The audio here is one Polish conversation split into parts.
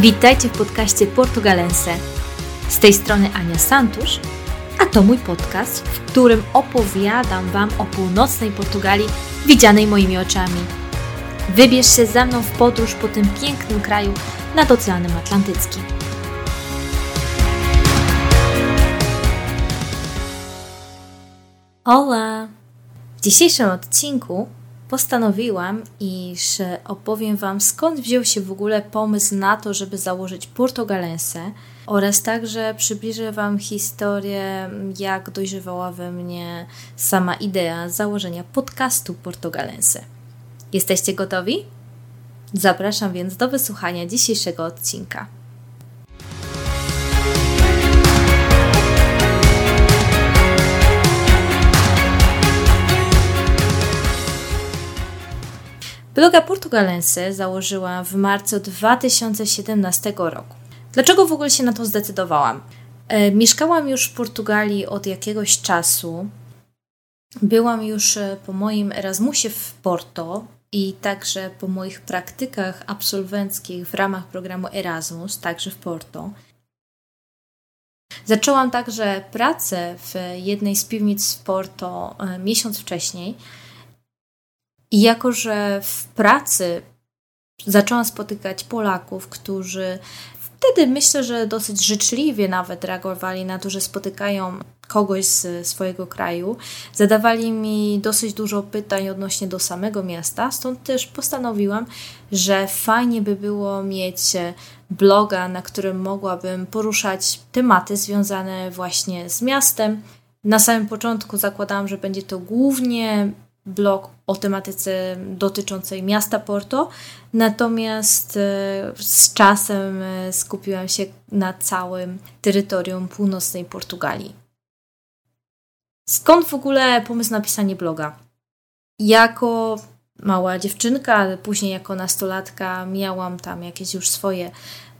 Witajcie w podcaście Portugalense. Z tej strony Ania Santusz, a to mój podcast, w którym opowiadam Wam o północnej Portugalii widzianej moimi oczami. Wybierz się ze mną w podróż po tym pięknym kraju nad Oceanem Atlantyckim. Hola! W dzisiejszym odcinku postanowiłam, iż opowiem Wam skąd wziął się w ogóle pomysł na to, żeby założyć Portugalensę oraz także przybliżę Wam historię, jak dojrzewała we mnie sama idea założenia podcastu Portugalensy. Jesteście gotowi? Zapraszam więc do wysłuchania dzisiejszego odcinka. Bloga Portugalense założyłam w marcu 2017 roku. Dlaczego w ogóle się na to zdecydowałam? E, mieszkałam już w Portugalii od jakiegoś czasu. Byłam już e, po moim Erasmusie w Porto i także po moich praktykach absolwenckich w ramach programu Erasmus, także w Porto. Zaczęłam także pracę w jednej z piwnic w Porto e, miesiąc wcześniej i jako, że w pracy zaczęłam spotykać Polaków, którzy wtedy myślę, że dosyć życzliwie nawet reagowali na to, że spotykają kogoś z swojego kraju. Zadawali mi dosyć dużo pytań odnośnie do samego miasta, stąd też postanowiłam, że fajnie by było mieć bloga, na którym mogłabym poruszać tematy związane właśnie z miastem. Na samym początku zakładałam, że będzie to głównie blog o tematyce dotyczącej miasta Porto, natomiast e, z czasem e, skupiłam się na całym terytorium północnej Portugalii. Skąd w ogóle pomysł na pisanie bloga? Jako mała dziewczynka, później jako nastolatka miałam tam jakieś już swoje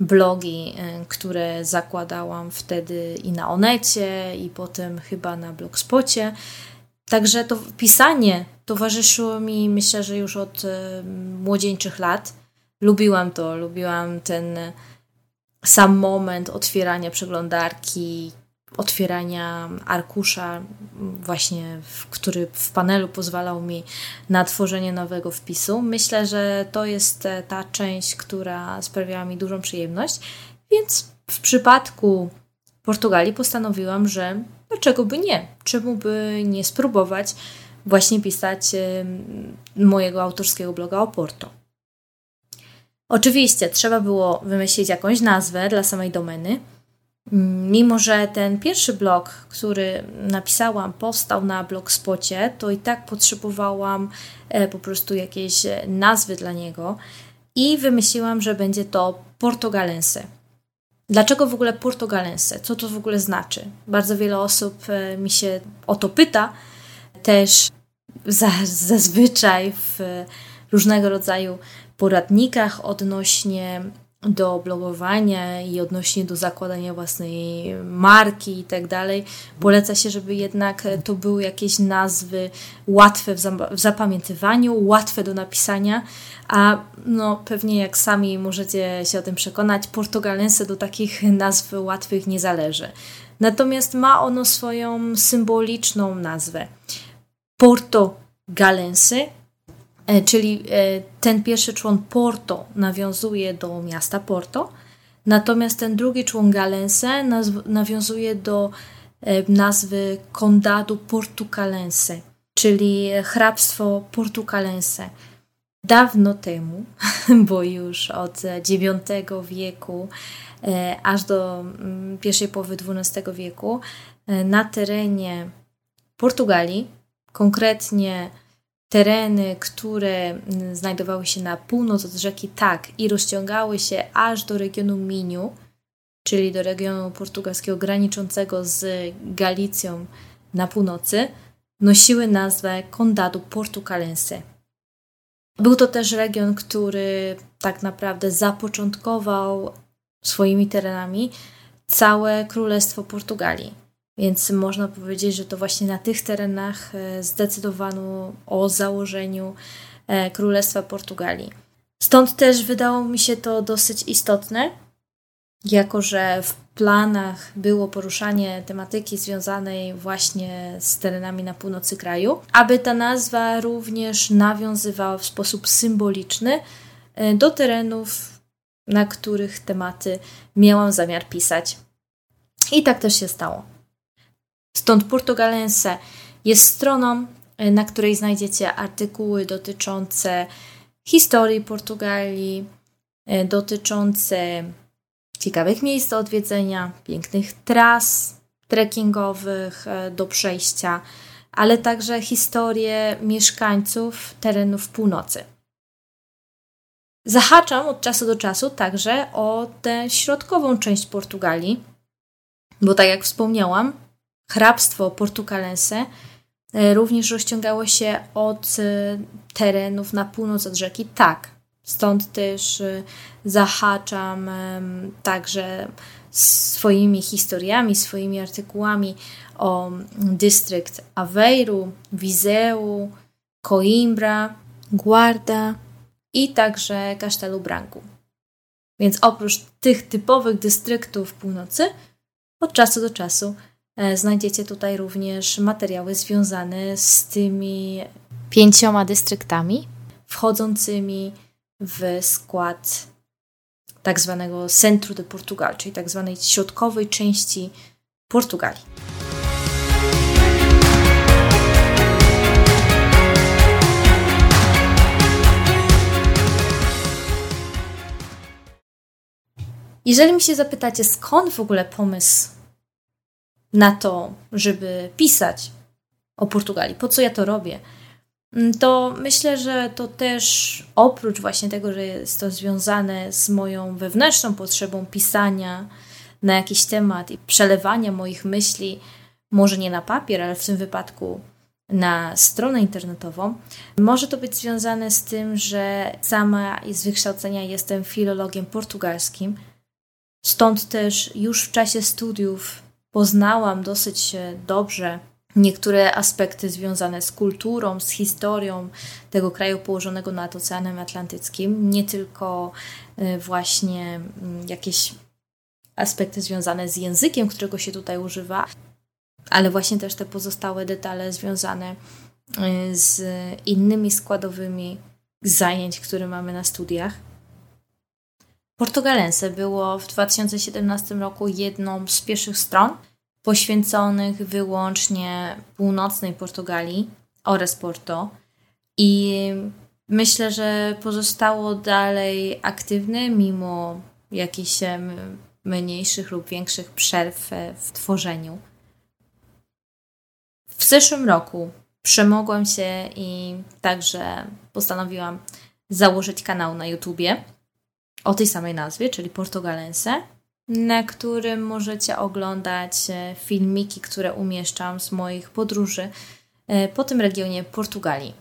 blogi, e, które zakładałam wtedy i na Onecie, i potem chyba na Blogspocie. Także to pisanie towarzyszyło mi, myślę, że już od e, młodzieńczych lat. Lubiłam to, lubiłam ten sam moment otwierania przeglądarki, otwierania arkusza, właśnie, w, który w panelu pozwalał mi na tworzenie nowego wpisu. Myślę, że to jest e, ta część, która sprawiała mi dużą przyjemność, więc w przypadku Portugalii postanowiłam, że dlaczego by nie? Czemu by nie spróbować właśnie pisać mojego autorskiego bloga o Porto? Oczywiście trzeba było wymyślić jakąś nazwę dla samej domeny. Mimo, że ten pierwszy blog, który napisałam, powstał na blogspocie, to i tak potrzebowałam e, po prostu jakiejś nazwy dla niego i wymyśliłam, że będzie to Portugalense. Dlaczego w ogóle Portugalense? Co to w ogóle znaczy? Bardzo wiele osób e, mi się o to pyta. Też zazwyczaj w różnego rodzaju poradnikach odnośnie do blogowania i odnośnie do zakładania własnej marki i tak dalej. Poleca się, żeby jednak to były jakieś nazwy łatwe w, zapamiętywaniu, łatwe do napisania, a no pewnie jak sami możecie się o tym przekonać, portugalense do takich nazw łatwych nie zależy. Natomiast ma ono swoją symboliczną nazwę. Porto Galense E, czyli e, ten pierwszy człon Porto nawiązuje do miasta Porto, natomiast ten drugi człon Galense nawiązuje do e, nazwy Condado Portucalense, czyli hrabstwo Portucalense. Dawno temu, bo już od IX wieku aż do mm, pierwszej połowy XII wieku, na terenie Portugalii, konkretnie tereny, które mm, znajdowały się na północ od rzeki Tak i rozciągały się aż do regionu Miniu, czyli do regionu portugalskiego graniczącego z Galicją na północy, nosiły nazwę Condado Portucalense. Był to też region, który tak naprawdę zapoczątkował swoimi terenami całe Królestwo Portugalii. Więc można powiedzieć, że to właśnie na tych terenach e, zdecydowano o założeniu e, Królestwa Portugalii. Stąd też wydało mi się to dosyć istotne, jako że w planach było poruszanie tematyki związanej właśnie z terenami na północy kraju, aby ta nazwa również nawiązywała w sposób symboliczny e, do terenów, na których tematy miałam zamiar pisać. I tak też się stało. Stąd Portugalense jest stroną, e, na której znajdziecie artykuły dotyczące historii Portugalii, e, dotyczące ciekawych miejsc do odwiedzenia, pięknych tras trekkingowych e, do przejścia, ale także historie mieszkańców terenów północy. Zahaczam od czasu do czasu także o tę środkową część Portugalii, bo tak jak wspomniałam, hrabstwo portugalense e, również rozciągało się od e, terenów na północ od rzeki Tak. Stąd też y, zahaczam także swoimi historiami, swoimi artykułami o dystrykt Aveiro, Viseu, Coimbra, Guarda i także Castelo Branco. Więc oprócz tych typowych dystryktów północy, od czasu do czasu e, znajdziecie tutaj również materiały związane z tymi pięcioma dystryktami wchodzącymi w skład tak zwanego Centro de Portugal, czyli tak zwanej środkowej części Portugalii. Jeżeli mi się zapytacie, skąd w ogóle pomysł na to, żeby pisać o Portugalii, po co ja to robię, Mm, to myślę, że to też oprócz właśnie tego, że jest to związane z moją wewnętrzną potrzebą pisania na jakiś temat i przelewania moich myśli, może nie na papier, ale w tym wypadku na stronę internetową, może to być związane z tym, że sama z wykształcenia jestem filologiem portugalskim. Stąd też już w czasie studiów poznałam dosyć dobrze niektóre aspekty związane z kulturą, z historią tego kraju położonego nad Oceanem Atlantyckim, nie tylko y, właśnie mm, jakieś aspekty związane z językiem, którego się tutaj używa, ale właśnie też te pozostałe detale związane y, z innymi składowymi zajęć, które mamy na studiach. Portugalense było w 2017 roku jedną z pierwszych stron, poświęconych wyłącznie północnej Portugalii oraz Porto. I myślę, że pozostało dalej aktywne mimo jakichś mniejszych lub większych przerw w tworzeniu. W zeszłym roku przemogłam się i także postanowiłam założyć kanał na YouTubie o tej samej nazwie, czyli Portugalense na którym możecie oglądać e, filmiki, które umieszczam z moich podróży e, po tym regionie Portugalii.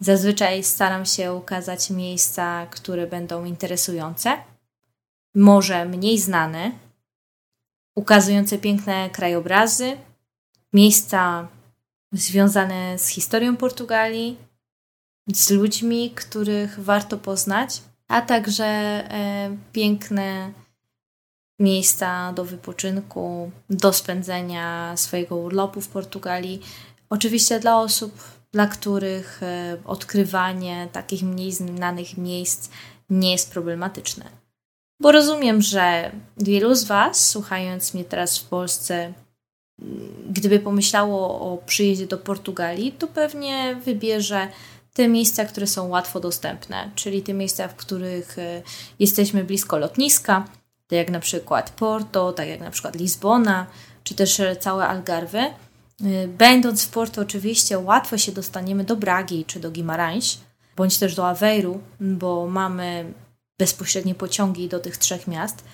Zazwyczaj staram się ukazać miejsca, które będą interesujące, może mniej znane, ukazujące piękne krajobrazy, miejsca związane z historią Portugalii, z ludźmi, których warto poznać, a także e, piękne miejsca do wypoczynku, do spędzenia swojego urlopu w Portugalii. Oczywiście dla osób, dla których e, odkrywanie takich mniej znanych miejsc nie jest problematyczne. Bo rozumiem, że wielu z Was, słuchając mnie teraz w Polsce, gdyby pomyślało o przyjeździe do Portugalii, to pewnie wybierze te miejsca, które są łatwo dostępne, czyli te miejsca, w których e, jesteśmy blisko lotniska, tak jak na przykład Porto, tak jak na przykład Lizbona, czy też całe Algarve. Y, będąc w Porto, oczywiście łatwo się dostaniemy do Bragi czy do Guimarães, bądź też do Aveiru, bo mamy bezpośrednie pociągi do tych trzech miast.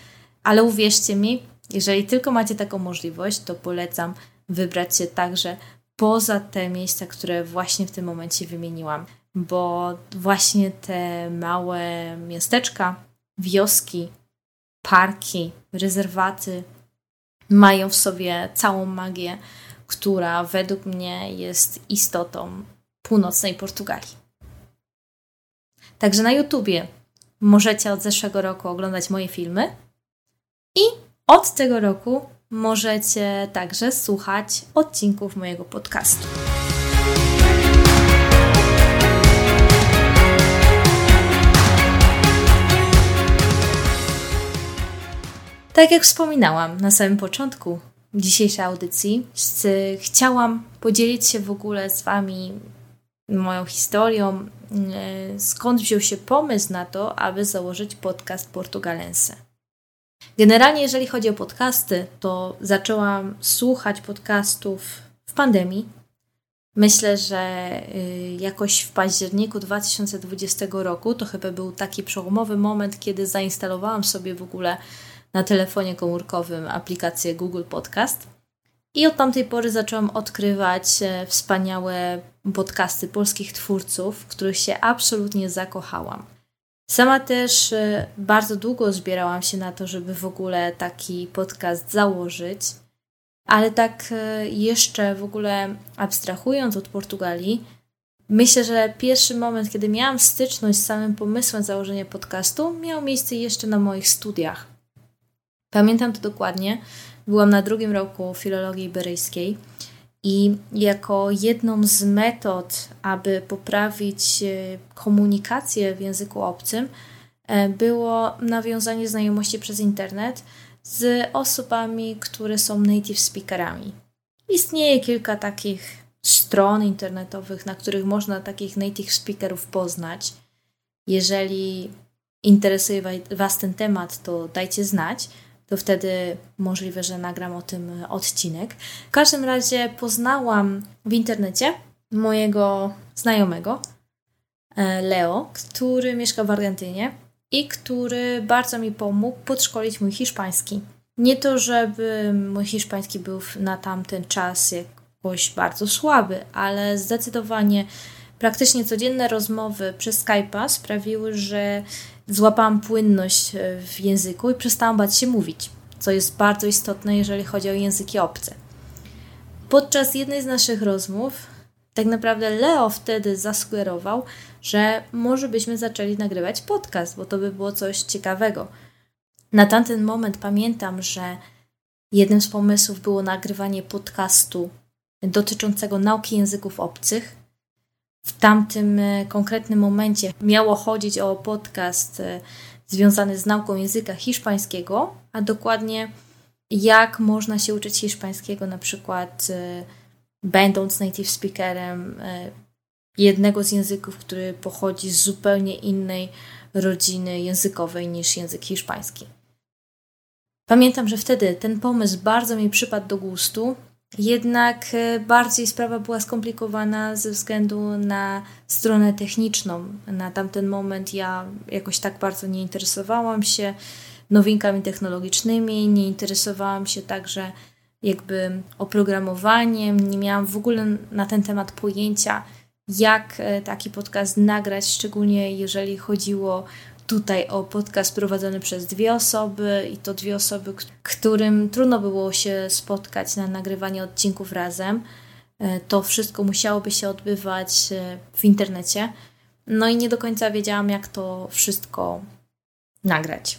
Ale uwierzcie mi, jeżeli tylko macie taką możliwość, to polecam wybrać się także poza te miejsca, które właśnie w tym momencie wymieniłam, bo właśnie te małe miasteczka, wioski, parki, rezerwaty mają w sobie całą magię, która według mnie jest istotą północnej Portugalii. Także na YouTubie możecie od zeszłego roku oglądać moje filmy, I od tego roku możecie także słuchać odcinków mojego podcastu. Tak jak wspominałam na samym początku dzisiejszej audycji, chciałam podzielić się w ogóle z Wami moją historią, e, skąd wziął się pomysł na to, aby założyć podcast Portugalense. Generalnie, jeżeli chodzi o podcasty, to zaczęłam słuchać podcastów w pandemii. Myślę, że y, jakoś w październiku 2020 roku to chyba był taki przełomowy moment, kiedy zainstalowałam sobie w ogóle na telefonie komórkowym aplikację Google Podcast. I od tamtej pory zaczęłam odkrywać e, wspaniałe podcasty polskich twórców, w których się absolutnie zakochałam. Sama też e, bardzo długo zbierałam się na to, żeby w ogóle taki podcast założyć, ale tak e, jeszcze w ogóle abstrahując od Portugalii, myślę, że pierwszy moment, kiedy miałam styczność z samym pomysłem założenia podcastu, miał miejsce jeszcze na moich studiach. Pamiętam to dokładnie. Byłam na drugim roku filologii iberyjskiej i jako jedną z metod, aby poprawić e, komunikację w języku obcym, e, było nawiązanie znajomości przez internet z osobami, które są native speakerami. Istnieje kilka takich stron internetowych, na których można takich native speakerów poznać. Jeżeli interesuje Was ten temat, to dajcie znać to wtedy możliwe, że nagram o tym odcinek. W każdym razie poznałam w internecie mojego znajomego, e, Leo, który mieszka w Argentynie i który bardzo mi pomógł podszkolić mój hiszpański. Nie to, żeby mój hiszpański był na tamten czas jakoś bardzo słaby, ale zdecydowanie praktycznie codzienne rozmowy przez Skype'a sprawiły, że złapałam płynność e, w języku i przestałam bać się mówić, co jest bardzo istotne, jeżeli chodzi o języki obce. Podczas jednej z naszych rozmów, tak naprawdę Leo wtedy zasugerował, że może byśmy zaczęli nagrywać podcast, bo to by było coś ciekawego. Na tamten moment pamiętam, że jednym z pomysłów było nagrywanie podcastu dotyczącego nauki języków obcych, w tamtym e, konkretnym momencie miało chodzić o podcast e, związany z nauką języka hiszpańskiego, a dokładnie jak można się uczyć hiszpańskiego, na przykład e, będąc native speakerem jednego z języków, który pochodzi z zupełnie innej rodziny językowej niż język hiszpański. Pamiętam, że wtedy ten pomysł bardzo mi przypadł do gustu jednak e, bardziej sprawa była skomplikowana ze względu na stronę techniczną. Na tamten moment ja jakoś tak bardzo nie interesowałam się nowinkami technologicznymi, nie interesowałam się także jakby oprogramowaniem, nie miałam w ogóle na ten temat pojęcia, jak e, taki podcast nagrać, szczególnie jeżeli chodziło tutaj o podcast prowadzony przez dwie osoby i to dwie osoby, którym trudno było się spotkać na nagrywanie odcinków razem. E, to wszystko musiałoby się odbywać e, w internecie. No i nie do końca wiedziałam, jak to wszystko nagrać.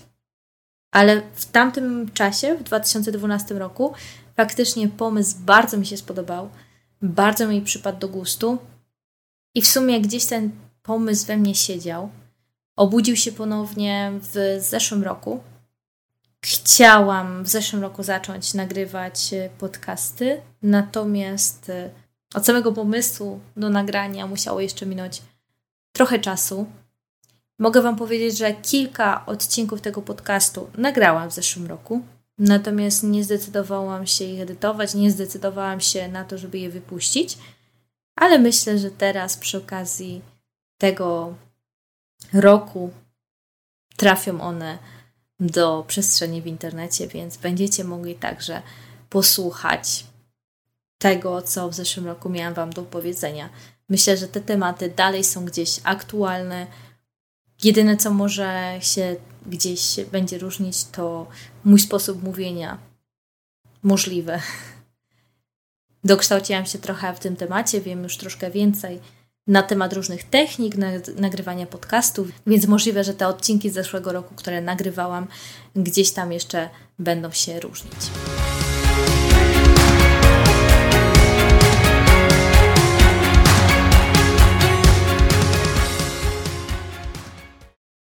Ale w tamtym czasie, w 2012 roku, faktycznie pomysł bardzo mi się spodobał, bardzo mi przypadł do gustu i w sumie gdzieś ten pomysł we mnie siedział. Obudził się ponownie w zeszłym roku. Chciałam w zeszłym roku zacząć nagrywać e, podcasty, natomiast e, od samego pomysłu do nagrania musiało jeszcze minąć trochę czasu. Mogę Wam powiedzieć, że kilka odcinków tego podcastu nagrałam w zeszłym roku, natomiast nie zdecydowałam się ich edytować, nie zdecydowałam się na to, żeby je wypuścić, ale myślę, że teraz przy okazji tego roku trafią one do przestrzeni w internecie, więc będziecie mogli także posłuchać tego, co w zeszłym roku miałam Wam do powiedzenia. Myślę, że te tematy dalej są gdzieś aktualne. Jedyne, co może się gdzieś będzie różnić, to mój sposób mówienia. Możliwe. Dokształciłam się trochę w tym temacie, wiem już troszkę więcej na temat różnych technik nagrywania podcastów, więc możliwe, że te odcinki z zeszłego roku, które nagrywałam, gdzieś tam jeszcze będą się różnić.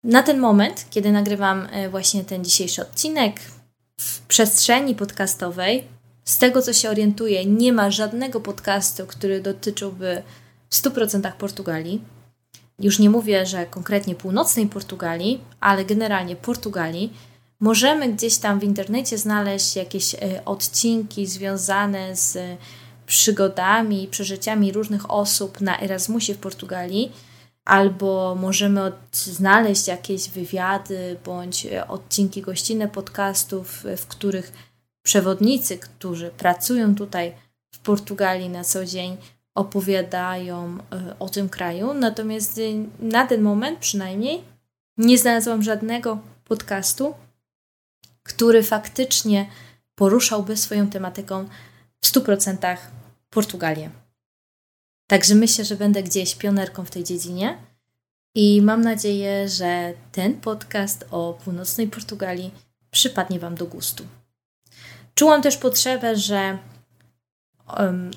Na ten moment, kiedy nagrywam e, właśnie ten dzisiejszy odcinek, w przestrzeni podcastowej, z tego co się orientuję, nie ma żadnego podcastu, który dotyczyłby w 100% Portugalii. Już nie mówię, że konkretnie północnej Portugalii, ale generalnie Portugalii. Możemy gdzieś tam w internecie znaleźć jakieś e, odcinki związane z przygodami i przeżyciami różnych osób na Erasmusie w Portugalii albo możemy znaleźć jakieś wywiady bądź e, odcinki gościnne podcastów, w których przewodnicy, którzy pracują tutaj w Portugalii na co dzień, opowiadają e, o tym kraju. Natomiast e, na ten moment przynajmniej nie znalazłam żadnego podcastu, który faktycznie poruszałby swoją tematyką w 100% Portugalię. Także myślę, że będę gdzieś pionerką w tej dziedzinie i mam nadzieję, że ten podcast o północnej Portugalii przypadnie Wam do gustu. Czułam też potrzebę, że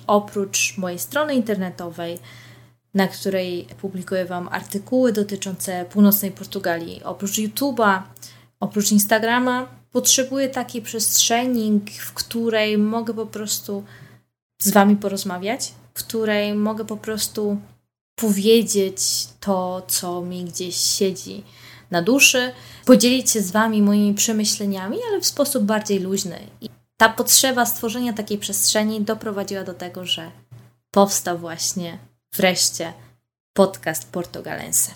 oprócz mojej strony internetowej, na której publikuję Wam artykuły dotyczące północnej Portugalii, oprócz YouTube'a, oprócz Instagrama, potrzebuję takiej przestrzeni, w której mogę po prostu z Wami porozmawiać, w której mogę po prostu powiedzieć to, co mi gdzieś siedzi na duszy, podzielić się z Wami moimi przemyśleniami, ale w sposób bardziej luźny. I ta potrzeba stworzenia takiej przestrzeni doprowadziła do tego, że powstał właśnie wreszcie podcast Portugalense.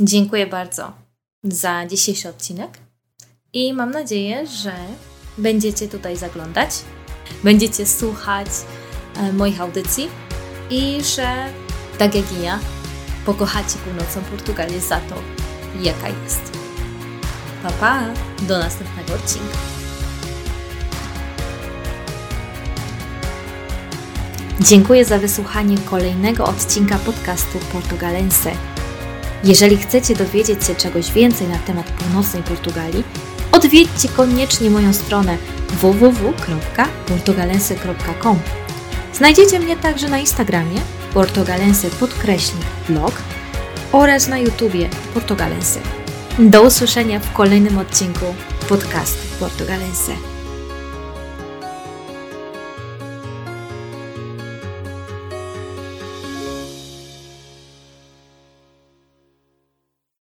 Dziękuję bardzo za dzisiejszy odcinek i mam nadzieję, że będziecie tutaj zaglądać, będziecie słuchać E, moich audycji i że, tak jak i ja, pokochacie północną Portugalię za to, jaka jest. Pa, pa! Do następnego odcinka. Dziękuję za wysłuchanie kolejnego odcinka podcastu Portugalense. Jeżeli chcecie dowiedzieć się czegoś więcej na temat północnej Portugalii, odwiedźcie koniecznie moją stronę www.portugalense.com Znajdziecie mnie także na Instagramie portugalense podkreśnik blog oraz na YouTubie portugalense. Do usłyszenia w kolejnym odcinku podcastu Portugalense.